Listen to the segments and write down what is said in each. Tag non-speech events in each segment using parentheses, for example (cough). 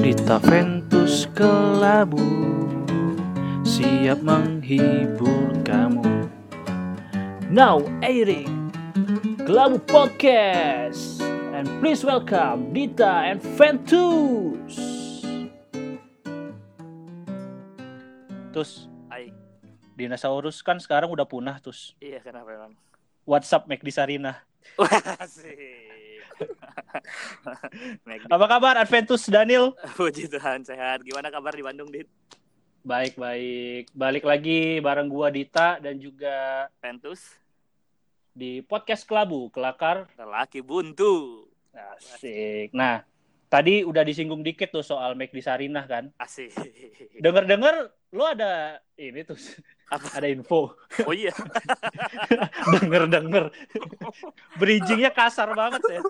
Dita Ventus Kelabu Siap menghibur kamu Now airing Kelabu Podcast And please welcome Dita and Ventus Terus Hai. Dinosaurus kan sekarang udah punah terus Iya kenapa emang? WhatsApp Sarina Wah, Asik. Meg, (laughs) Apa kabar Adventus Daniel? puji Tuhan sehat. Gimana kabar di Bandung, Dit? Baik baik Balik lagi bareng gua Dita dan juga Ventus, di podcast Kelabu Kelakar lelaki buntu. Asik. Nah, tadi udah disinggung dikit tuh soal McD Sarinah kan. Asik. Dengar-dengar lu ada ini tuh Apa? ada info. Oh iya, (laughs) Denger-denger. Bridgingnya kasar banget ya.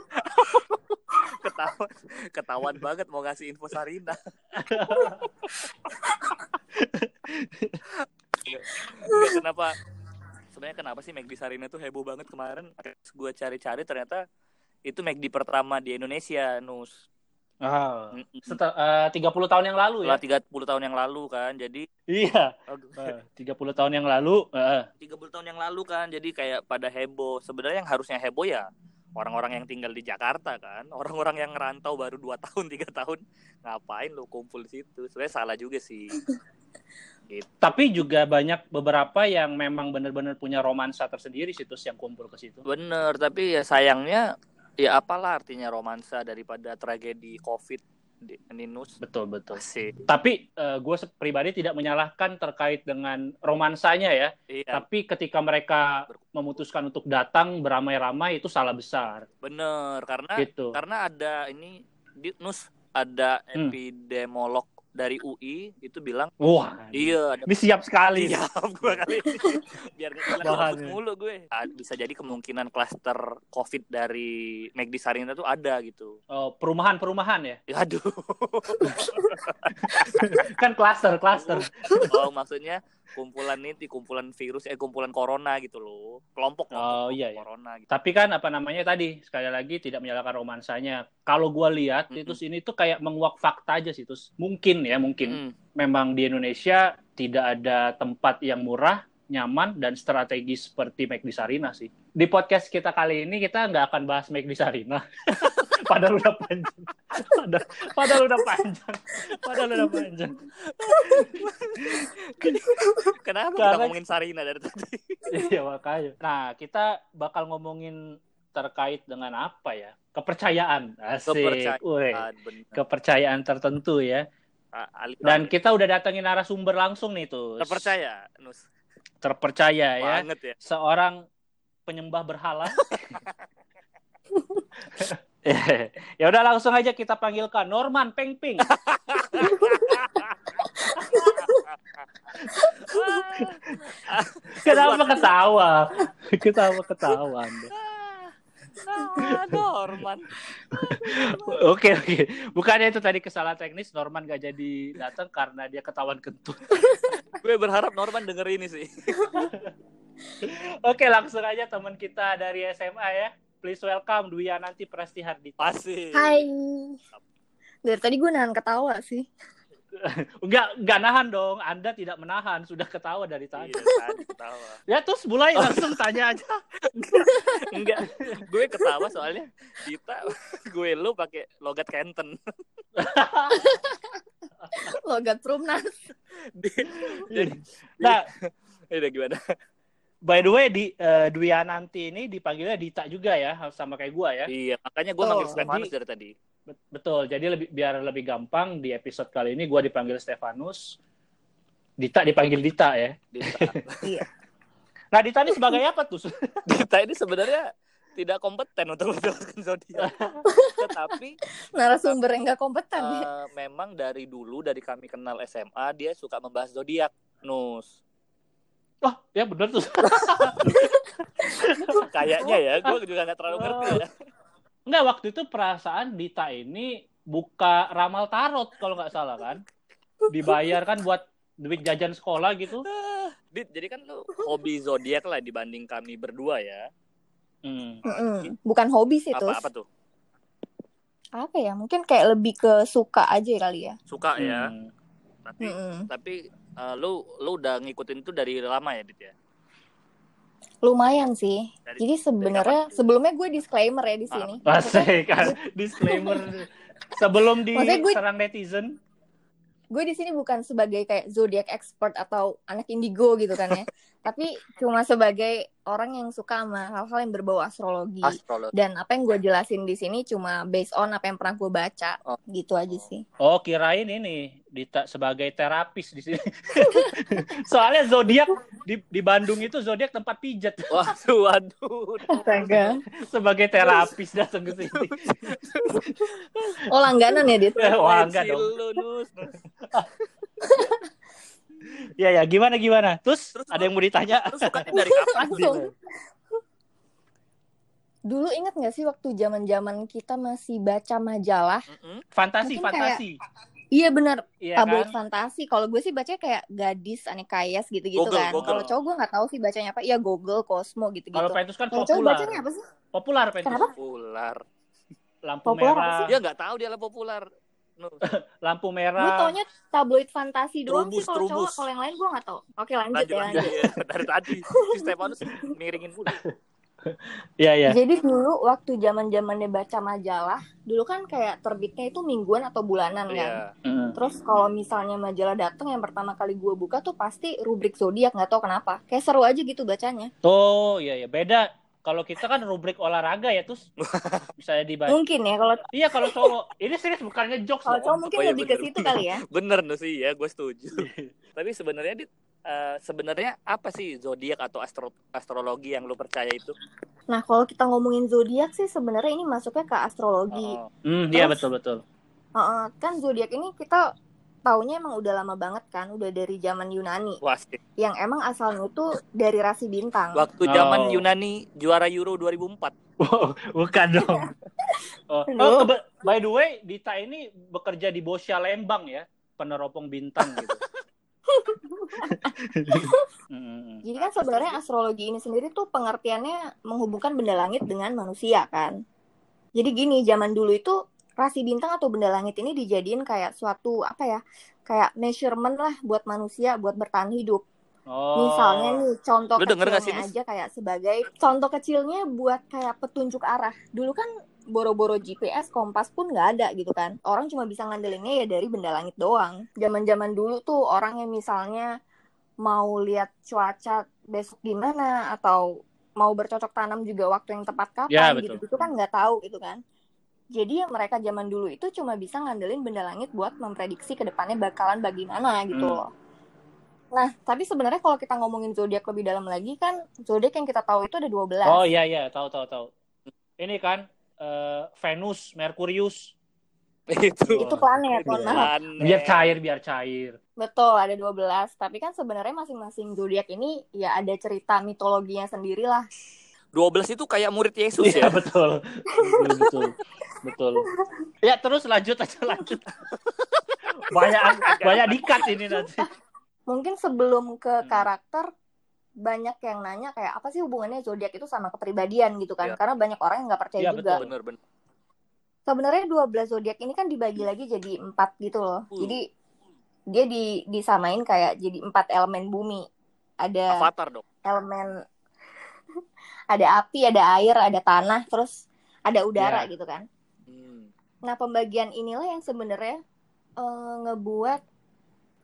ketahuan, ketahuan banget mau ngasih info Sarina. Enggak, kenapa? Sebenarnya kenapa sih McD Sarina tuh heboh banget kemarin? Gue cari-cari ternyata itu McD pertama di Indonesia, Nus. Ah, setel, eh, 30 tahun yang lalu ya. Setelah 30 tahun yang lalu kan. Jadi Iya, eh, 30 tahun yang lalu. eh, 30 tahun yang lalu kan jadi kayak pada heboh sebenarnya yang harusnya heboh ya orang-orang yang tinggal di Jakarta kan (laughs) orang-orang yang ngerantau baru 2 tahun tiga tahun ngapain lu kumpul di situ sebenarnya salah juga sih tapi juga banyak beberapa yang memang benar-benar punya romansa tersendiri situs yang kumpul ke situ. bener tapi ya sayangnya ya apalah artinya romansa daripada tragedi covid di Ninus Betul, betul. sih Tapi gue pribadi tidak menyalahkan terkait dengan romansanya ya. iya Tapi ketika mereka memutuskan untuk datang beramai-ramai itu salah besar. bener karena Gitu. karena ada ini di Nus ada Hmm. epidemiolog dari UI itu bilang Wah, iya ada ini siap sekali. Siap gue (laughs) kali. Biar gak bilang Bahan gabut ya. mulu gue. Ah, Bisa jadi kemungkinan klaster COVID dari McD Sarina tuh ada gitu. Oh, perumahan-perumahan ya. Ya, aduh. (laughs) Kan klaster, klaster. Oh, maksudnya kumpulan ini, kumpulan virus, eh kumpulan corona gitu loh. Kelompok, kelompok Oh, iya, iya. corona gitu. Tapi kan apa namanya tadi sekali lagi tidak menyalahkan romansanya. Kalau gue lihat Mm-mm. itu ini tuh kayak menguak fakta aja sih terus. Mungkin ya, mungkin Mm. memang di Indonesia tidak ada tempat yang murah, nyaman dan strategis seperti McD Sarina sih. Di podcast kita kali ini kita nggak akan bahas McD Sarina. (laughs) padahal udah panjang. Padahal, padahal udah panjang. Padahal udah panjang. Kenapa kita Karena- ngomongin Sarina dari tadi? Iya makanya. Nah kita bakal ngomongin terkait dengan apa ya? Kepercayaan. Asik. Kepercayaan. Kepercayaan tertentu ya. Dan kita udah datengin narasumber langsung nih tuh. terpercaya, Nus. Terpercaya ya. Ya. Seorang penyembah berhala. (laughs) (laughs) ya udah langsung aja kita panggilkan Norman Peng Ping. (laughs) Kenapa ketawa? Ketawa ketawa. Ah, Norman. Oke oke. Bukannya itu tadi kesalahan teknis Norman gak jadi datang karena dia ketahuan kentut. Gue berharap Norman denger ini sih. (laughs) Oke langsung aja teman kita dari SMA ya. Please welcome Dwi nanti Presti Hardita. Pasti. Hai. Dari tadi gue nahan ketawa sih. (laughs) Enggak enggak nahan dong. Anda tidak menahan, sudah ketawa dari tadi. Iya, tadi ketawa. (laughs) Ya terus mulai langsung tanya aja. (laughs) Enggak, gue ketawa soalnya Dita, gue lu pakai logat Kenten. Logat Prumnas. Jadi, Nah, udah gimana? By the way di eh, Dwi nanti ini dipanggilnya Dita juga ya, sama kayak gua ya. Iya, makanya gue Oh, manggil Stefanus jadi- dari tadi. Bet- Betul. Jadi lebih biar lebih gampang di episode kali ini gua dipanggil Stefanus. Dita dipanggil Dita ya. Dita. (laughs) Nah, Dita ini sebagai apa tuh? (laughs) Dita ini sebenarnya tidak kompeten untuk menjelaskan zodiak. (laughs) Tetapi Narasumber yang gak kompeten. ya. eh, memang dari dulu dari kami kenal SMA dia suka membahas zodiak. Nus. Wah, ya bener tuh. (laughs) Kayaknya ya, gue juga nggak terlalu ngerti ya. Enggak, waktu itu perasaan Dita ini buka ramal tarot kalau nggak salah kan. Dibayar kan buat duit jajan sekolah gitu. (sighs) Dit, jadi kan lu hobi zodiak lah dibanding kami berdua ya. Hmm. Mm-mm. Bukan hobi sih tuh. Apa apa tuh? apa ya? Mungkin kayak lebih ke suka aja kali ya. Suka ya. Hmm. Tapi Mm-mm. tapi eh, lu lu udah ngikutin itu dari lama ya, Dit ya? Lumayan sih. Dari- Jadi sebenarnya sebelumnya gue disclaimer ya di sini. Asik kan (laughs) disclaimer sebelum Maksudnya gue- diserang netizen. gue di sini bukan sebagai kayak zodiac expert atau anak indigo gitu kan ya (laughs) tapi cuma sebagai orang yang suka sama hal-hal yang berbau astrologi Astrologi. dan apa yang gue jelasin di sini cuma based on apa yang pernah gue baca Oh. gitu aja sih Oh, kirain ini Dita sebagai terapis di sini. (laughs) Soalnya zodiak di di Bandung itu zodiak tempat pijat (laughs) Waduh, waduh. astaga sebagai terapis datang ke sini. oh langganan ya dit Wah, enggak Pensil dong. lu. (laughs) Ya ya, gimana gimana? Terus, Terus ada yang mau ditanya? Sukanya dari kapan sih? langsung dulu inget gak sih waktu zaman zaman kita masih baca majalah Mm-mm. Fantasi, Mungkin fantasi. iya benar Iya tabloid kan? fantasi kalau gue sih bacanya kayak gadis aneka kayas gitu-gitu Google, kan kalau cowok gue nggak tahu sih bacanya apa iya Google Cosmo gitu-gitu Kalau Ventus kan kalau cowok populer. bacanya apa sih Populer Ventus. Kenapa? Populer. Lampu Populer merah, Dia nggak tahu dia lah populer. (laughs) Lampu Gue merah. taunya tabloid fantasi doang Trubus, sih kalau cowok, kalau yang lain gue nggak tahu. Oke lanjut, Lanjut, ya lanjut. lanjut. Ya. Dari tadi si Stefanus miringin mulu. (laughs) Iya iya. Jadi dulu waktu zaman zamannya baca majalah, dulu kan kayak terbitnya itu mingguan atau bulanan kan. Iya. Heeh. Terus kalau misalnya majalah datang yang pertama kali gue buka tuh pasti rubrik zodiak nggak tahu kenapa. Kayak seru aja gitu bacanya. Oh, iya iya. Beda kalau kita kan rubrik olahraga ya, terus (laughs) bisa dibaca. Mungkin ya kalau Iya kalau cowok, ini serius bukannya jokes kalau cowok mungkin Oh iya, lebih ke bener. situ kali ya. (laughs) Bener Nus sih ya, gue setuju. Tapi sebenarnya Dit, eh, sebenarnya apa sih zodiak atau astro astrologi yang lu percaya itu? Nah kalau kita ngomongin zodiak sih sebenarnya ini masuknya ke astrologi. Oh, Hmm, iya betul betul. Heeh, kan zodiak ini kita taunya emang udah lama banget kan, udah dari zaman Yunani. wah, sih. yang emang asalnya itu dari rasi bintang. waktu zaman Oh. Yunani juara Euro 2004. Wow, bukan (laughs) dong. Oh, oh, by the way, Dita ini bekerja di Bosya Lembang ya, peneropong bintang gitu. (laughs) Hmm. Jadi kan sebenarnya astrologi ini sendiri tuh pengertiannya menghubungkan benda langit dengan manusia kan. Jadi gini, zaman dulu itu rasi bintang atau benda langit ini dijadiin kayak suatu apa ya? Kayak measurement lah buat manusia buat bertahan hidup. Oh. Misalnya nih contoh Lu kecilnya sih, aja kayak sebagai contoh kecilnya buat kayak petunjuk arah. Dulu kan boro-boro GPS, kompas pun nggak ada gitu kan. Orang cuma bisa ngandelinnya ya dari benda langit doang. Zaman-zaman dulu tuh orang yang misalnya mau lihat cuaca besok gimana atau mau bercocok tanam juga waktu yang tepat Ya, kapan betul. gitu gitu kan nggak tahu gitu kan. Jadi ya mereka zaman dulu itu cuma bisa ngandelin benda langit buat memprediksi ke depannya bakalan bagaimana gitu Hmm. loh. Nah, tapi sebenarnya kalau kita ngomongin zodiak lebih dalam lagi kan zodiak yang kita tahu itu ada 12. Oh iya iya, tahu tahu tahu. Ini kan eh, Venus, Merkurius. (laughs) itu. Itu planet, mohon maaf. Biar cair, biar cair. Betul, ada 12. Tapi kan sebenarnya masing-masing zodiak ini ya ada cerita mitologinya sendiri lah. 12 itu kayak murid Yesus Iya ya. (laughs) betul. betul betul. Betul. Ya terus lanjut aja lanjut. (laughs) banyak banyak dikat ini nanti. Mungkin sebelum ke Hmm. karakter banyak yang nanya kayak apa sih hubungannya zodiak itu sama kepribadian gitu kan? Iya. Karena banyak orang yang nggak percaya Iya, juga. betul. Bener bener. Sebenarnya 12 zodiak ini kan dibagi lagi jadi empat gitu loh. Hmm. Jadi dia di disamain kayak jadi empat elemen bumi. Ada Avatar dong. elemen ada api, ada air, ada tanah, terus ada udara Ya. gitu kan. Hmm. Nah, pembagian inilah yang sebenarnya eh, ngebuat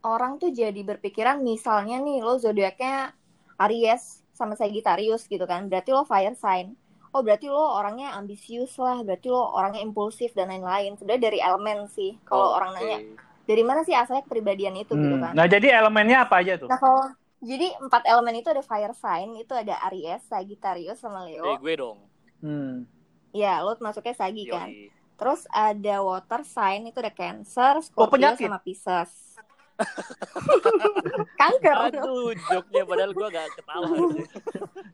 orang tuh jadi berpikiran misalnya nih lo zodiaknya Aries sama Sagittarius gitu kan. Berarti lo fire sign. Oh, berarti lo orangnya ambisius lah, berarti lo orangnya impulsif dan lain-lain. Sebenarnya dari elemen sih. Kalau Oh, orang nanya, dari mana sih asalnya kepribadian itu gitu Hmm. kan. Nah jadi elemennya apa aja tuh? Nah, kalau jadi empat elemen itu ada fire sign, itu ada Aries, Sagittarius sama Eh, Leo. gue dong. Hmm. Ya, lo masuknya Sagi kan. Yoi. Terus ada water sign itu ada Cancer, Oh, Scorpio penyakit. sama Pisces. (laughs) Kanker. Aduh, joknya padahal gue gak ketawa. (laughs)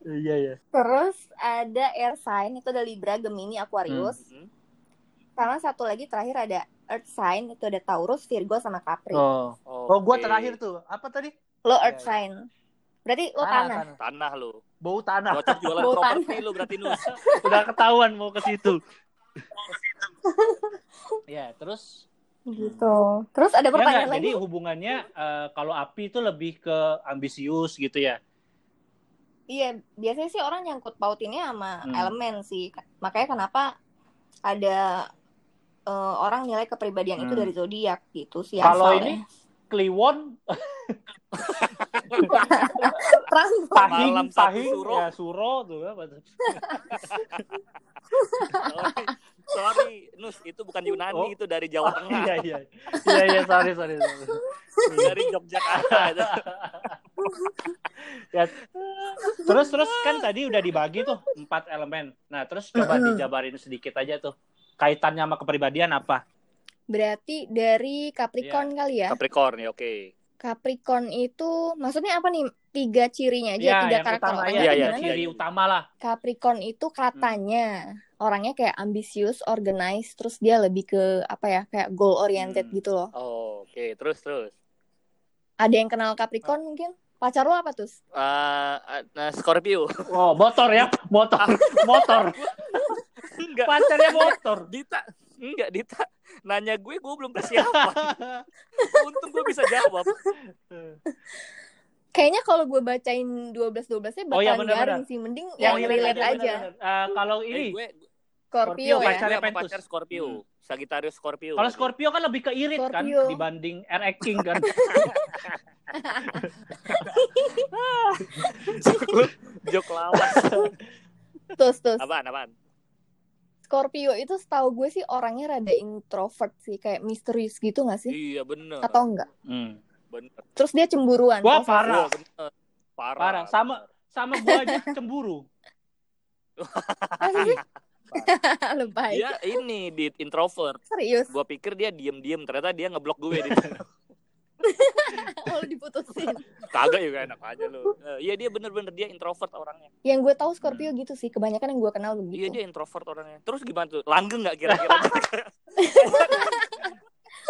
Iya iya. Terus ada air sign itu ada Libra, Gemini, Aquarius. Hmm. Sama satu lagi terakhir ada earth sign itu ada Taurus, Virgo sama Capri. Oh. Oh gua terakhir tuh. Apa tadi? Lo Iya, earth iya. sign. Berarti lo Ah, tanah. Tanah lo. Bau tanah. Cocok jualan Bau properti lo berarti Nus. (laughs) Udah ketahuan mau ke situ. ya, terus Gitu. Terus ada ya nggak, pertanyaan lagi? jadi hubungannya eh, kalau api itu lebih ke ambisius gitu ya. Iya, biasanya sih orang nyangkut pautinnya sama Hmm. elemen sih. Makanya kenapa ada eh, orang nilai kepribadian itu Hmm. dari zodiak gitu sih Kalau ini Kliwon, (laughs) Pahing, Malam satu Pahing, suro. ya Suro tuh apa tuh. sorry, (laughs) sorry, Nus, itu bukan Yunani, Oh. itu dari Jawa Oh, Tengah, iya iya. Iya iya sorry sorry sorry. dari Yogyakarta. ya. Terus terus kan tadi udah dibagi tuh empat elemen. Nah terus coba dijabarin sedikit aja tuh kaitannya sama kepribadian apa? Berarti dari Capricorn kali ya. Capricorn ya, oke. Capricorn itu maksudnya apa nih? Tiga cirinya aja, Ya tiga yang karakter utama orangnya ya, Iya, iya, iya. ciri utama lah. Capricorn itu katanya orangnya kayak ambisius, organized, terus dia lebih ke apa ya? Kayak goal oriented Hmm. gitu loh. Oh, oke, terus terus. Ada yang kenal Capricorn mungkin? Pacar lo apa tuh? Eh, nah, Scorpio. (laughs) Oh motor ya motor (laughs) motor enggak, pacarnya motor. Dita. Enggak, Dita. Nanya gue, gue belum persiapan. (laughs) Untung gue bisa jawab. Kayaknya kalau gue bacain 12-12-nya bakalan Oh, iya, benar, garing benar. sih. Mending yang yang relate aja. aja. benar-benar. Eh, kalau Eh, ini gue, Scorpio Scorpio, ya. pacarnya Pentus. pacar Scorpio. Hmm. Sagittarius Scorpio. kalau Scorpio kan lebih ke irit kan Scorpio. dibanding RX King kan. (laughs) (laughs) Jok lawas. Terus, terus. Apaan, apaan? Scorpio itu setahu gue sih orangnya rada introvert sih. Kayak misterius gitu gak sih? Iya, bener. Atau enggak? Hmm. Bener. Terus dia cemburuan. Wah parah Wah, bener. Parah. parah sama sama gua aja (laughs) cemburu. Sih? Lebay. (laughs) Dia ini di introvert. Serius. Gua pikir dia diem-diem, ternyata dia ngeblok gue di (laughs) (laughs) Oh, diputusin. Kagak juga enak aja lu. Eh, Iya dia bener-bener dia introvert orangnya. Yang gue tahu Scorpio gitu sih. Kebanyakan yang gue kenal Iya begitu. dia introvert orangnya. Terus gimana tuh? Langgeng nggak kira-kira? (laughs)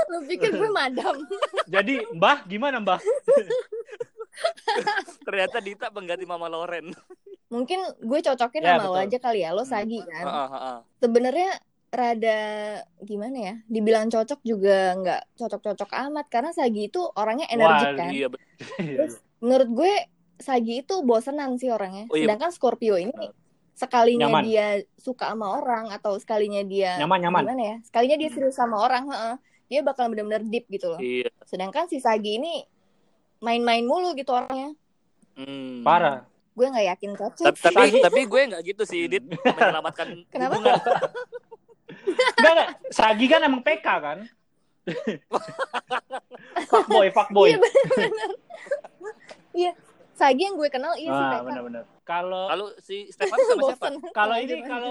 Lu pikir gue madam? (laughs) Jadi Mbah gimana Mbah? ternyata Dita pengganti Mama Loren. Mungkin gue cocokin Ya, sama lo betul. aja kali ya. Lo Sagi kan. Heeh, heeh. Sebenarnya rada gimana ya? Dibilang cocok juga nggak cocok-cocok amat. Karena Sagi itu orangnya energik Wah, kan. Iya bener. (laughs) Terus menurut gue Sagi itu bosenan sih orangnya. Oh, iya. Sedangkan Scorpio ini sekalinya Nyaman. dia suka sama orang atau sekalinya dia Nyaman nyaman. gimana ya? Sekalinya dia serius sama orang, heeh, dia bakal benar-benar deep gitu loh. Iya. Sedangkan si Sagi ini main-main mulu gitu orangnya. Hmm. Parah. Gue nggak yakin cocok. Tapi, tapi (laughs) tapi gue nggak gitu sih, Dit. Menyelamatkan Kenapa? (laughs) Enggak enggak. Sagi kan emang PK kan? fuckboy, fuckboy. Iya benar-benar. Iya, Sagi yang gue kenal iya sih Ah, mereka. benar-benar. Kalau Kalau si Stefan sama siapa? Bosen. kalau ini kalau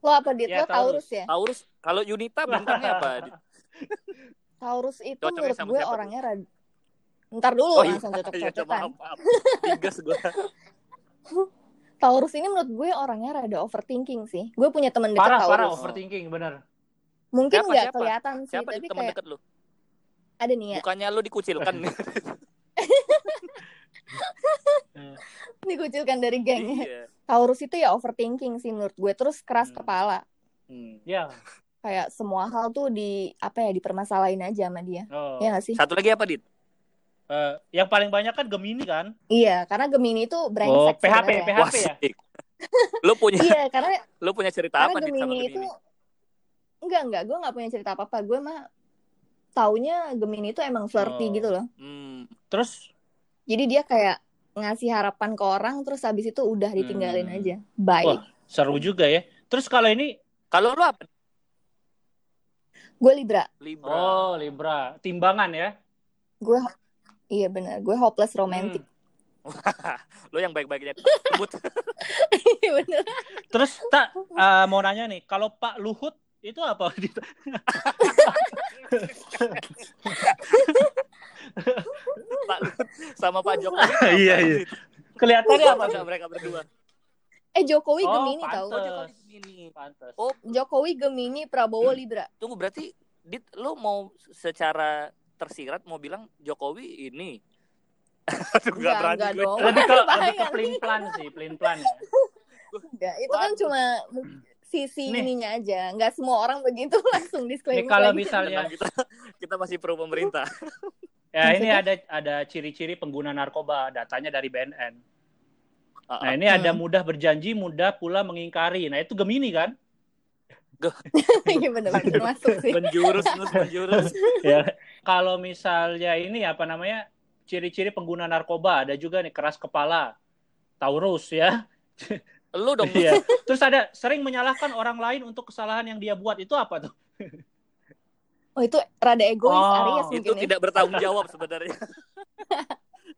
lo apa dit? Ya, lo Taurus ya? Taurus. Kalau Yunita bintangnya apa? Taurus itu Cocoknya menurut gue siapa orangnya rada Ntar dulu iya, langsung (laughs) iya, cocok-cocokan. maaf, maaf. Tigas gue. (laughs) Taurus ini menurut gue orangnya rada overthinking sih. Gue punya temen dekat parah Taurus. parah overthinking benar. Mungkin Siapa, nggak siapa? kelihatan sih, Siapa tapi teman kayak deket lu? ada nih ya. Bukannya lu dikucilkan? (laughs) (laughs) Dikucilkan dari gengnya. iya. Taurus itu ya overthinking sih menurut gue. Terus keras Hmm. kepala. Hmm. Ya. Kayak semua hal tuh di apa ya dipermasalahin aja sama dia. Oh. Ya gak sih? Satu lagi apa, Dit? Eh, yang paling banyak kan Gemini kan? Iya, karena Gemini itu Oh, brengsek PHP, sebenarnya. PHP. Wah, ya? Lu punya Iya, karena lu punya cerita karena apa Dit sama Gemini Gemini? itu enggak enggak, gue nggak punya cerita apa apa. Gue mah taunya Gemini itu emang flirty Oh. gitu loh. Hmm. Terus Jadi dia kayak ngasih harapan ke orang terus habis itu udah ditinggalin Hmm. aja. Bye. Wah. seru juga ya. Terus kalau ini Kalau lu apa? Gue Libra. Libra. oh Libra, timbangan ya. Gue Iya benar, gue hopeless romantic. Hmm. (laughs) Lu yang baik-baik aja. Sebut. (laughs) Iya bener. Terus tak eh, mau nanya nih, kalau Pak Luhut itu apa? (laughs) Pak Luhut sama Pak Jokowi. Iya, iya. Kelihatannya apa? Apa mereka berdua? Eh Jokowi Oh, Gemini tau. Oh, Jokowi Gemini. Pantes. Oh, Jokowi Gemini, Prabowo Libra. tunggu berarti Dit lu mau secara tersirat mau bilang Jokowi ini (laughs) Aduh, Enggak, berani enggak dong. Lebih ke lebih ke pelin plan sih, pelin plan. Ya. Enggak, itu kan Waduh. cuma sisi Nih. ininya aja. Nggak semua orang begitu (laughs) langsung disclaimer. Nih kalau misalnya kita kita masih pro pemerintah. ya ini ada ada ciri-ciri pengguna narkoba, datanya dari BNN. Ah, Nah, ah. ini ada Hmm. mudah berjanji, mudah pula mengingkari. Nah, itu Gemini kan? (laughs) Iya benar-benar masuk sih. menjurus nus menjurus. (laughs) ya. Kalau misalnya ini apa namanya? Ciri-ciri pengguna narkoba ada juga nih keras kepala. Taurus ya. (laughs) Lu dong. Iya. Terus ada sering menyalahkan orang lain untuk kesalahan yang dia buat. Itu apa tuh? Oh itu rada egois Oh, Aries itu mungkin ya. tidak bertanggung jawab sebenarnya.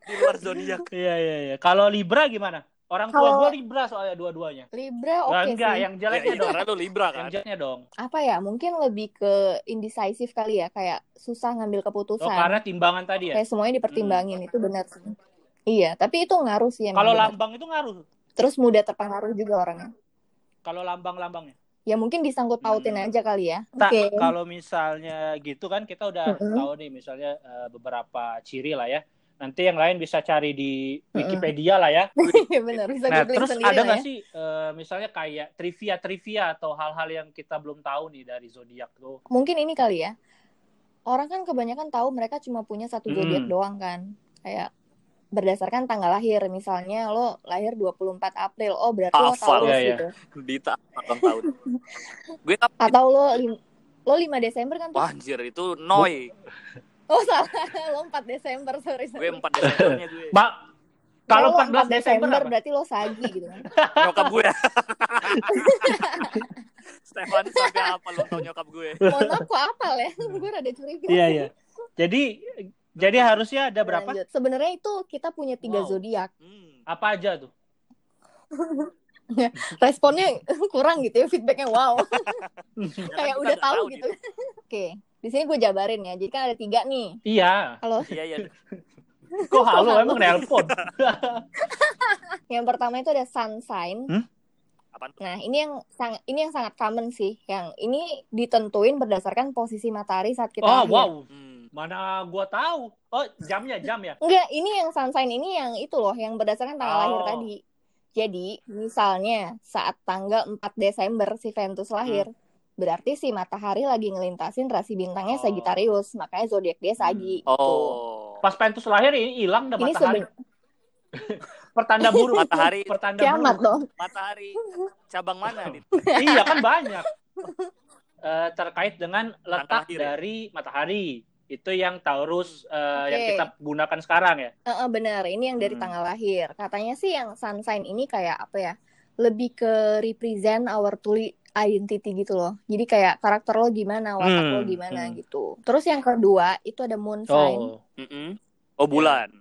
Di luar zodiak. Iya, iya, iya. Kalau Libra gimana? Orang tua Kalau- gue Libra soalnya dua-duanya. Libra oke enggak, sih. yang Ya, jeleknya iya, dong. karena lu Libra kan. Yang jeleknya dong. Apa ya? Mungkin lebih ke indecisive kali ya, kayak susah ngambil Oh, keputusan. karena timbangan tadi ya. Kayak semuanya dipertimbangin itu benar sih. Iya, tapi itu ngaruh sih emang Kalau lambang itu ngaruh. Terus mudah terpengaruh juga orangnya. Kalau lambang-lambangnya. Ya mungkin disangkut pautin Hmm. aja kali ya. Tak, Oke. kalau misalnya gitu kan kita udah Mm-mm. tahu nih misalnya eh, beberapa ciri lah ya. Nanti yang lain bisa cari di. Wikipedia lah ya. (laughs) Iya benar, bisa Nah, terus sendiri ada nggak ya. sih eh, misalnya kayak trivia-trivia atau hal-hal yang kita belum tahu nih dari zodiak tuh? Mungkin ini kali ya. Orang kan kebanyakan tahu mereka cuma punya satu Mm-mm. zodiak doang kan. Kayak berdasarkan tanggal lahir. Misalnya lo lahir 24 April. Oh, berarti lo Hafal. Taurus Iya, iya. gitu. Dita tahun. (laughs) Gue Atau lo lo 5 Desember kan tuh? Wah, anjir itu Noi. (laughs) Oh, salah. (laughs) lo 4 Desember, sorry. Gue sorry. 4 Desembernya gue. Mbak, kalau lo 14 Desember apa? berarti lo sagi gitu kan. (laughs) Nyokap gue. (laughs) Stefan sampai apa lu tau nyokap gue? Mohon maaf kok apal ya. Gue rada curiga. Iya, iya. Jadi jadi harusnya ada berapa? Lanjut. Sebenarnya itu kita punya tiga Wow. zodiak. Hmm. Apa aja tuh? Responnya kurang gitu ya feedbacknya wow. Kayak udah tahu gitu. Oke, di sini gue jabarin ya. Jadi kan ada tiga nih. Iya. Halo. Iya, iya. Kok halo halo? emang nelpon? (laughs) Yang pertama itu ada sun sign. Hmm? Apaan? Nah, ini yang sangat ini yang sangat common sih. Yang ini ditentuin berdasarkan posisi matahari saat kita Oh, lahir. wow. Hmm. Mana gua tahu. Oh, jamnya jam ya? Enggak, ini yang sun sign ini yang itu loh, yang berdasarkan tanggal Oh. lahir tadi. Jadi, misalnya saat tanggal 4 Desember si Ventus lahir, berarti si matahari lagi ngelintasin rasi bintangnya Oh. Sagittarius, makanya zodiak dia Sagi. gitu. Oh. Pas Pentus lahir ini hilang dah Ini matahari. seben- (laughs) Pertanda buruk. Matahari. Pertanda kiamat buruk. dong. Matahari cabang mana nih? (laughs) iya kan banyak. Eh, terkait dengan letak ya? dari matahari. Itu yang Taurus eh, yang Oke. kita gunakan sekarang ya. Heeh, benar, ini yang dari Hmm. tanggal lahir. Katanya sih yang sun sign ini kayak apa ya? Lebih ke represent our truly identity gitu loh. Jadi kayak karakter lo gimana, watak Hmm, lo gimana hmm. gitu. Terus yang kedua itu ada moon sign. Oh. Mm-mm. Oh bulan.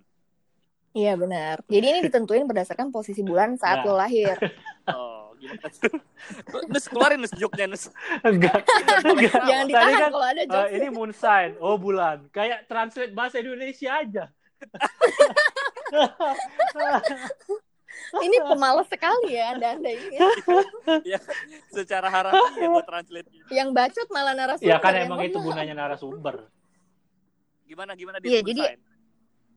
Iya benar. Jadi ini ditentuin berdasarkan posisi bulan saat Nah. lo lahir. (laughs) Oh gimana? (laughs) nus keluarin nus joknya nus. Enggak. Enggak. Jangan ditahan kan, kalau ada eh, jokes. ini moon sign. Oh, bulan. Kayak translate bahasa Indonesia aja. (laughs) Ini pemalas sekali ya anda-anda ini. ya. (laughs) ya, secara harapan ya buat translate. Yang bacot malah narasumber. Ya kan ya, emang itu gunanya narasumber. Gimana gimana Iya, moon jadi-?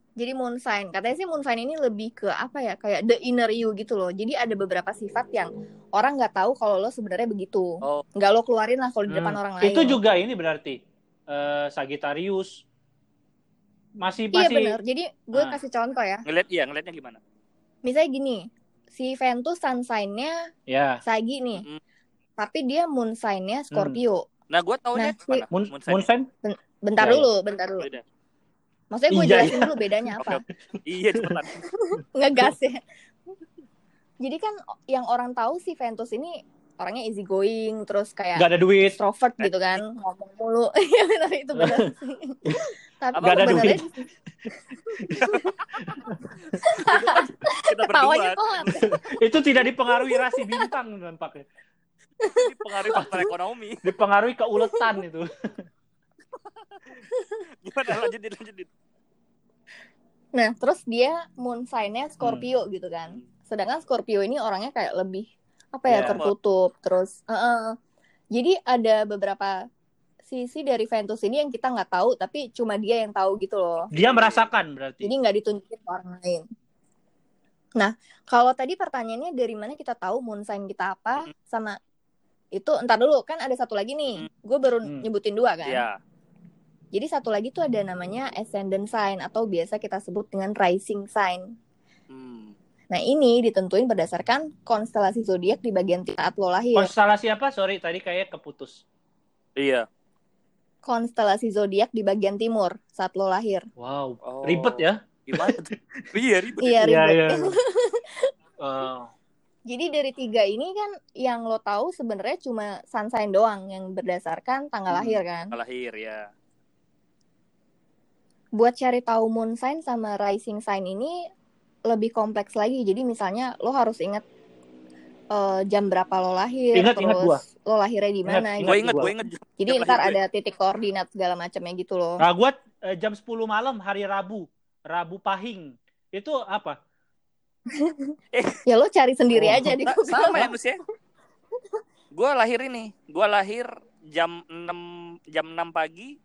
Jadi moon sign, katanya sih moon sign ini lebih ke apa ya? Kayak the inner you gitu loh. Jadi ada beberapa sifat yang orang nggak tahu kalau lo sebenarnya begitu. Oh. Nggak lo keluarin lah kalau di depan Hmm. orang lain. Itu juga ini berarti eh, Sagittarius. Masih Iya masih benar. Jadi gue Ah. kasih contoh ya. ngeliat iya ngeliatnya gimana? Misalnya gini, si Ventus sun sign-nya ya. Sagi nih. Mm. Tapi dia moon sign-nya Scorpio. Nah gue taunya Nah, si-? Moon, Moon sign. moon sign? Bentar Ya, ya. dulu, bentar dulu. Beda. Maksudnya gue Iya, jelasin dulu bedanya apa. Iya cepetan. (laughs) Ngegas ya. Jadi kan yang orang tahu si Ventus ini orangnya easy going, terus kayak Gak ada duit. extrovert gitu kan, ngomong mulu. (laughs) Iya benar itu benar. (laughs) Tapi Gak ada duit. Kita ketawanya berdua. (laughs) Itu tidak dipengaruhi rasi bintang nampaknya. pengaruh faktor ekonomi. Dipengaruhi keuletan itu. (laughs) Gimana lanjutin lanjutin. Nah, terus dia moon sign-nya Scorpio Hmm. gitu kan. Sedangkan Scorpio ini orangnya kayak lebih apa ya, Ya. tertutup, terus eh, eh. Jadi ada beberapa sisi dari Ventus ini yang kita nggak tahu, tapi cuma dia yang tahu gitu loh. Dia merasakan berarti. Jadi nggak ditunjukin ke orang lain. Nah, kalau tadi pertanyaannya dari mana kita tahu moon sign kita apa, sama Itu entar dulu kan ada satu lagi nih. Gue baru Hmm. nyebutin dua kan. Iya. Jadi satu lagi tuh ada namanya ascendant sign atau biasa kita sebut dengan rising sign. Hmm. Nah ini ditentuin berdasarkan konstelasi zodiak di bagian saat lo lahir. Konstelasi apa? Sorry, tadi kayak keputus. Iya. Konstelasi zodiak di bagian timur saat lo lahir. Wow, Oh. ribet ya. Gimana tuh? (laughs) iya ribet. Iya ribet. iya. (laughs) Oh. Jadi dari tiga ini kan yang lo tahu sebenarnya cuma sun sign doang yang berdasarkan tanggal Hmm. lahir kan. Lahir ya. Buat cari tahu moon sign sama rising sign ini lebih kompleks lagi. Jadi misalnya lo harus ingat eh, jam berapa lo lahir, Ingat, terus ingat gua. lo lahirnya di mana. Ingat, Gue gitu. inget, gua. gue inget. Jadi jam ntar gue. ada titik koordinat segala macamnya gitu loh. Nah, gua eh, jam 10 malam hari Rabu, Rabu Pahing. Itu apa? (laughs) Ya lo cari sendiri Oh. aja di Google. sama ya Nus ya. Gue lahir ini. Gue lahir jam 6 jam 6 pagi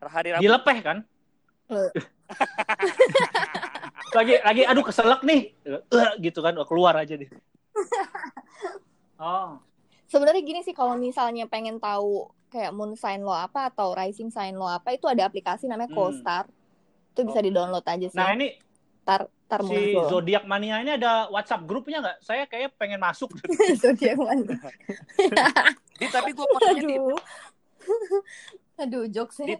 hari Rabu. Dilepeh kan? (laughs) Lagi lagi aduh keselak nih. Eh, gitu kan, keluar aja deh. (laughs) Oh. Sebenarnya gini sih kalau misalnya pengen tahu kayak moon sign lo apa atau rising sign lo apa itu ada aplikasi namanya Hmm. Itu bisa Oh. di-download aja sih. Nah, ini tar tar si zodiak mania ini ada WhatsApp grupnya nggak? Saya kayak pengen masuk. (laughs) (laughs) Zodiak mana? Di, tapi gue (laughs) di, Aduh. Aduh, jokesnya.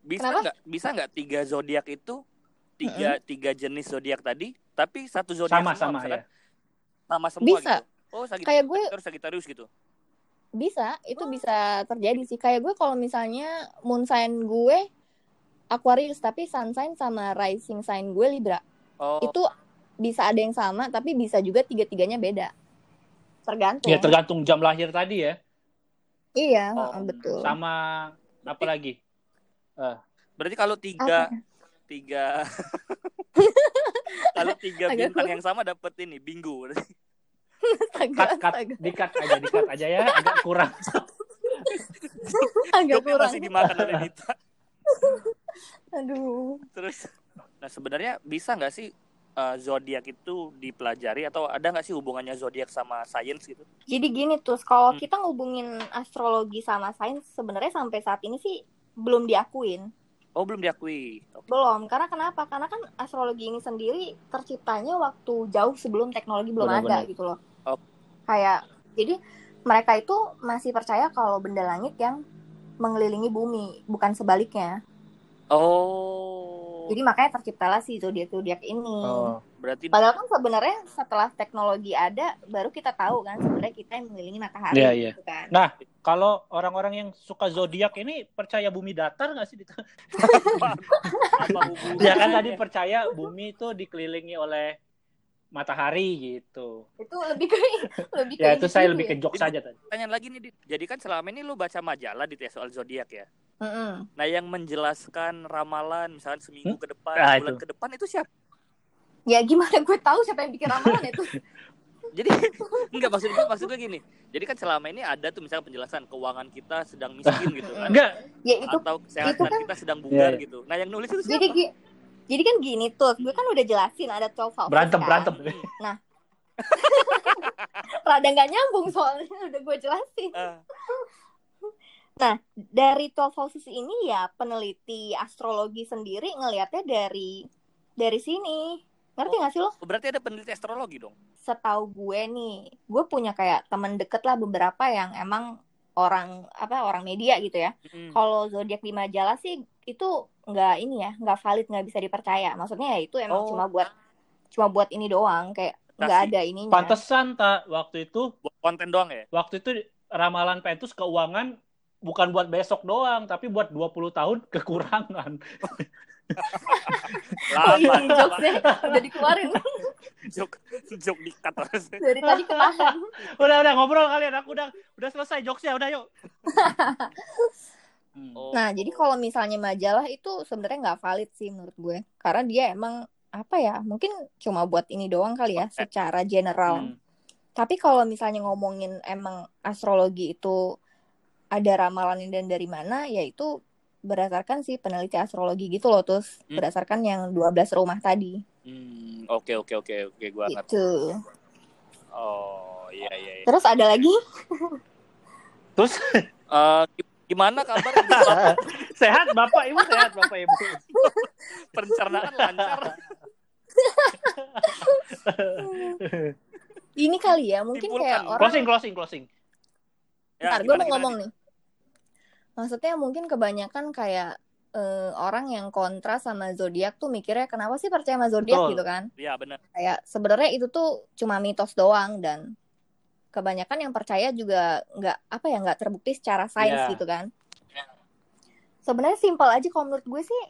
Bisa nggak bisa nggak tiga zodiak itu tiga tiga jenis zodiak tadi tapi satu zodiak Sama semua sama misalkan ya. sama semua Bisa. gitu. Oh, Sagittarius, Kayak gue Sagittarius, Sagittarius gitu. bisa, itu bisa terjadi sih. Kayak gue kalau misalnya moon sign gue Aquarius tapi sun sign sama rising sign gue Libra. Oh, Itu bisa ada yang sama tapi bisa juga tiga-tiganya beda. Tergantung. Ya tergantung jam lahir tadi ya. Iya, Oh, betul. Sama apa lagi? berarti kalau tiga Apa? tiga (laughs) kalau tiga bintang yang sama dapat ini bingo. Cut cut dikat aja dikat aja ya agak kurang. (laughs) Agak Joknya kurang. masih dimakan oleh Dita. (laughs) Aduh. Terus, nah sebenarnya bisa nggak sih uh, zodiak itu dipelajari atau ada nggak sih hubungannya zodiak sama sains gitu? Jadi gini tuh, kalau Hmm. kita ngubungin astrologi sama sains sebenarnya sampai saat ini sih belum diakuin. Oh belum diakui. Oke. Belum, karena kenapa? Karena kan astrologi ini sendiri terciptanya waktu jauh sebelum teknologi belum ada Benar-benar. gitu loh. Oh. Kayak jadi mereka itu masih percaya kalau benda langit yang mengelilingi bumi, bukan sebaliknya. Oh, Jadi makanya terciptalah si zodiak-zodiak ini. Oh. berarti Padahal kan sebenarnya setelah teknologi ada, baru kita tahu kan sebenarnya kita yang mengelilingi matahari. Iya, iya. gitu kan. Nah, kalau orang-orang yang suka zodiak ini percaya bumi datar nggak sih? Apa hubungannya? (laughs) ya kan tadi percaya bumi itu dikelilingi oleh matahari gitu. itu lebih ke lebih ke Ya itu saya lebih ke ya. jok saja tadi. Pertanyaan lagi nih, Dit. Jadi kan selama ini lu baca majalah di soal zodiak ya. Mm-mm. Nah, yang menjelaskan ramalan misalnya seminggu ke depan, Ah, bulan itu. ke depan itu siapa? Ya gimana gue tahu siapa yang bikin ramalan itu? (laughs) Jadi enggak maksud gue maksud gue gini. Jadi kan selama ini ada tuh misalnya penjelasan keuangan kita sedang miskin gitu kan. Enggak, ya itu atau kesehatan itu kan- kita sedang bugar iya. gitu. Nah, yang nulis itu jadi siapa? gi- jadi kan gini tuh, gue kan udah jelasin ada 12 houses berantem kan. berantem. (laughs) Rada nggak nyambung soalnya udah gue jelasin. Ah, Dari 12 houses ini ya peneliti astrologi sendiri ngelihatnya dari dari sini. Ngerti Oh. gak sih lo? berarti ada peneliti astrologi dong. Setahu gue nih, gue punya kayak temen deket lah beberapa yang emang orang apa orang media gitu ya. Mm. kalau zodiak di majalah sih itu nggak ini ya nggak valid nggak bisa dipercaya maksudnya ya itu emang Oh. cuma buat cuma buat ini doang kayak nggak ada ininya Pantesan tak waktu itu Buat konten doang ya? waktu itu ramalan Pentus keuangan bukan buat besok doang tapi buat 20 tahun (laughs) kekurangan. oh (laughs) Lama, jokesnya udah dikeluarin (laughs) jok jok dikat dari tadi ketahan udah udah ngobrol kalian aku udah udah selesai jokesnya udah yuk. Oh. nah jadi kalau misalnya majalah itu sebenarnya nggak valid sih menurut gue karena dia emang apa ya mungkin cuma buat ini doang kali ya secara general Hmm. Tapi kalau misalnya ngomongin emang astrologi itu ada ramalannya dan dari mana, yaitu berdasarkan si peneliti astrologi gitu loh, terus Hmm. berdasarkan yang 12 rumah tadi. Hmm, oke oke oke oke gua ngerti. Gitu. Oh, iya iya iya. Terus ada lagi Terus (laughs) Eh, gimana kabar (laughs) sehat Bapak Ibu sehat Bapak Ibu. (laughs) pencernaan lancar Ini kali ya, mungkin Simpulkan. kayak orang closing closing closing. Ya, Ntar gue gimana, mau gimana, ngomong nih. Maksudnya mungkin kebanyakan kayak eh, orang yang kontra sama zodiak tuh mikirnya kenapa sih percaya sama zodiak gitu kan? Iya benar. Kayak sebenarnya itu tuh cuma mitos doang dan kebanyakan yang percaya juga nggak apa ya nggak terbukti secara sains Iya. gitu kan? Sebenarnya simpel aja kalau menurut gue sih.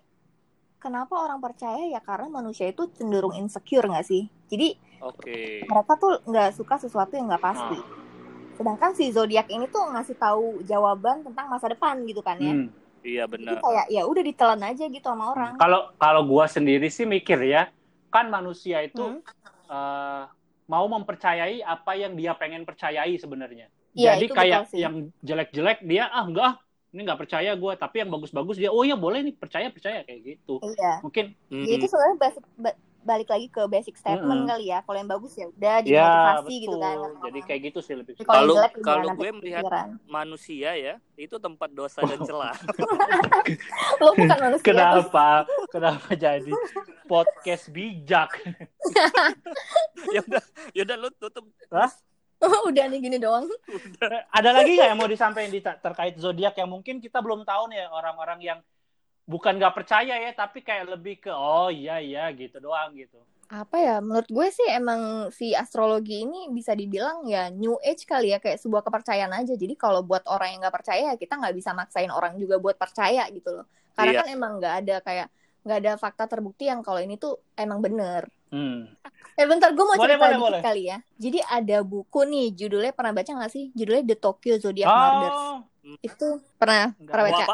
Kenapa orang percaya ya karena manusia itu cenderung insecure nggak sih? Jadi Oke. mereka tuh nggak suka sesuatu yang nggak pasti. Ah. Sedangkan si zodiak ini tuh ngasih tahu jawaban tentang masa depan gitu kan ya. Hmm. Iya Jadi benar. kayak ya udah ditelan aja gitu sama orang. Kalau kalau gua sendiri sih mikir ya, kan manusia itu Hmm. eh, mau mempercayai apa yang dia pengen percayai sebenarnya. Iya, Jadi kayak yang jelek-jelek dia ah enggak ah, ini nggak percaya gue, tapi yang bagus-bagus dia oh iya boleh nih percaya percaya kayak gitu. Iya. Mungkin. Ya itu sebenarnya basic, ba- balik lagi ke basic statement Mm-mm. kali ya. Kalau yang bagus ya udah ya dimotivasi betul. gitu kan. Jadi kayak gitu sih lebih. Kalau Kalau- gue melihat- kepikiran. manusia ya itu tempat dosa dan celah. (laughs) Lo bukan (laughs) manusia. terus. Kenapa? Kenapa jadi podcast bijak? (laughs) ya udah, ya udah lu tutup. udah nih gini doang. Ada lagi nggak yang mau disampaikan di terkait zodiak yang mungkin kita belum tahu nih ya orang-orang yang bukan nggak percaya ya, tapi kayak lebih ke oh iya iya gitu doang gitu. Apa ya? Menurut gue sih emang si astrologi ini bisa dibilang ya new age kali ya kayak sebuah kepercayaan aja. Jadi kalau buat orang yang nggak percaya kita nggak bisa maksain orang juga buat percaya gitu loh. Karena Iya. kan emang nggak ada kayak nggak ada fakta terbukti yang kalau ini tuh emang bener. Hmm. Eh bentar, gue mau Boleh, cerita boleh, dikit boleh. kali ya. Jadi ada buku nih, judulnya pernah baca nggak sih? Judulnya The Tokyo Zodiac Murders. Itu pernah Nggak. pernah baca.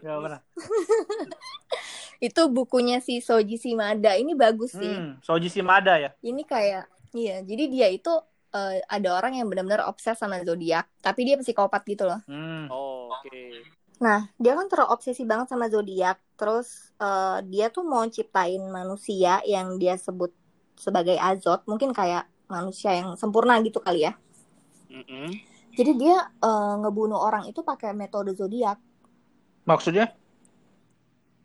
pernah. (laughs) Itu bukunya si Soji Shimada. Ini bagus sih. Hmm, Soji Shimada ya. Ini kayak, iya. Jadi dia itu eh, ada orang yang benar-benar obses sama zodiak, tapi dia psikopat gitu loh. Hmm. Oh, oke. Nah, dia kan terobsesi banget sama zodiak. Terus eh, dia tuh mau ciptain manusia yang dia sebut sebagai azot, mungkin kayak manusia yang sempurna gitu kali ya. Mm-mm. Jadi dia eh, ngebunuh orang itu pakai metode zodiak. Maksudnya?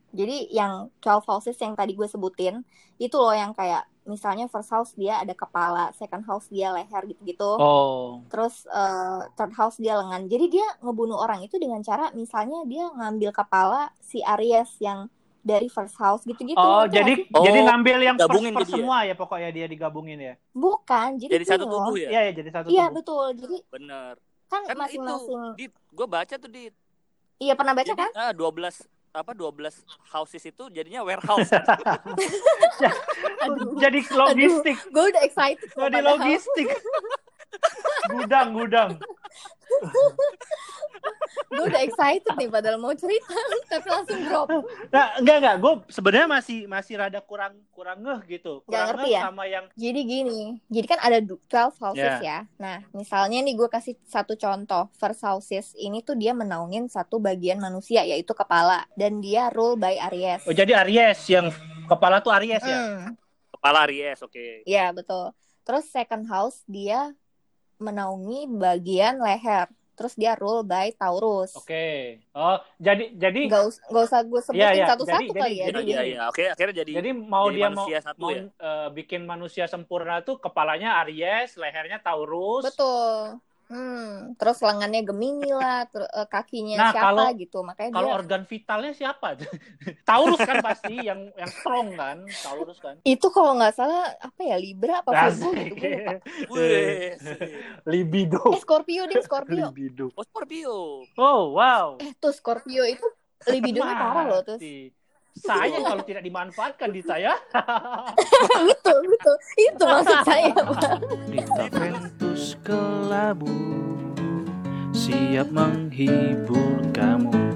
Jadi yang 12 houses yang tadi gue sebutin itu loh yang kayak misalnya first house dia ada kepala, second house dia leher gitu-gitu. Oh. Terus eh, third house dia lengan. Jadi dia ngebunuh orang itu dengan cara misalnya dia ngambil kepala si Aries yang dari first house gitu-gitu. Oh, jadi? Oh, jadi ngambil yang first, gabungin first jadi ya? semua ya pokoknya dia digabungin ya. bukan. Jadi, Jadi satu tubuh ya? Iya ya jadi satu Iya tubuh. betul. Jadi Bener. kan, Kan masing-masing. itu, Dit, gue baca tuh Dit. Iya pernah baca Jadi kan? ah, 12 apa 12 houses itu jadinya warehouse. (laughs) Aduh, jadi logistik. gue udah excited. Jadi logistik. (laughs) gudang, gudang. (laughs) Gue udah excited nih padahal mau cerita tapi langsung drop. Nah, enggak enggak, gue sebenarnya masih masih rada kurang kurang ngeh gitu. Kurang ngerti ngeh ya? sama yang Jadi gini, jadi kan ada du- 12 houses Ya. ya. Nah, misalnya nih gue kasih satu contoh. First houses ini tuh dia menaungin satu bagian manusia yaitu kepala dan dia rule by Aries. Oh, jadi Aries yang kepala tuh Aries ya. Hmm, Kepala Aries, oke. ya betul. Terus second house dia menaungi bagian leher. Terus dia rule by Taurus. Oke. Oh, jadi jadi Gak, us- gak usah gue sebutin Iya, iya. satu-satu kali jadi- ya. Jadi Jadi iya gini. iya, oke akhirnya jadi jadi mau jadi dia mau satu mau ya? eh, bikin manusia sempurna tuh kepalanya Aries, lehernya Taurus. Betul. Hmm, terus lengannya Gemini lah, ter- eh, kakinya Nah, siapa kalau- gitu. Makanya Kalau dia organ vitalnya siapa? (laughs) Taurus kan pasti yang yang strong kan, Taurus kan. itu kalau nggak salah apa ya Libra apa Virgo Asik. gitu gue lupa. (laughs) Wih. Libido. Eh Scorpio deh Scorpio. Libido. Oh, Scorpio. Oh, wow. Eh tuh Scorpio itu libidonya parah loh terus. Sayang kalau tidak dimanfaatkan di saya. (laughs) betul betul itu maksud saya. Pak. di Taventus Kelabu Siap menghibur kamu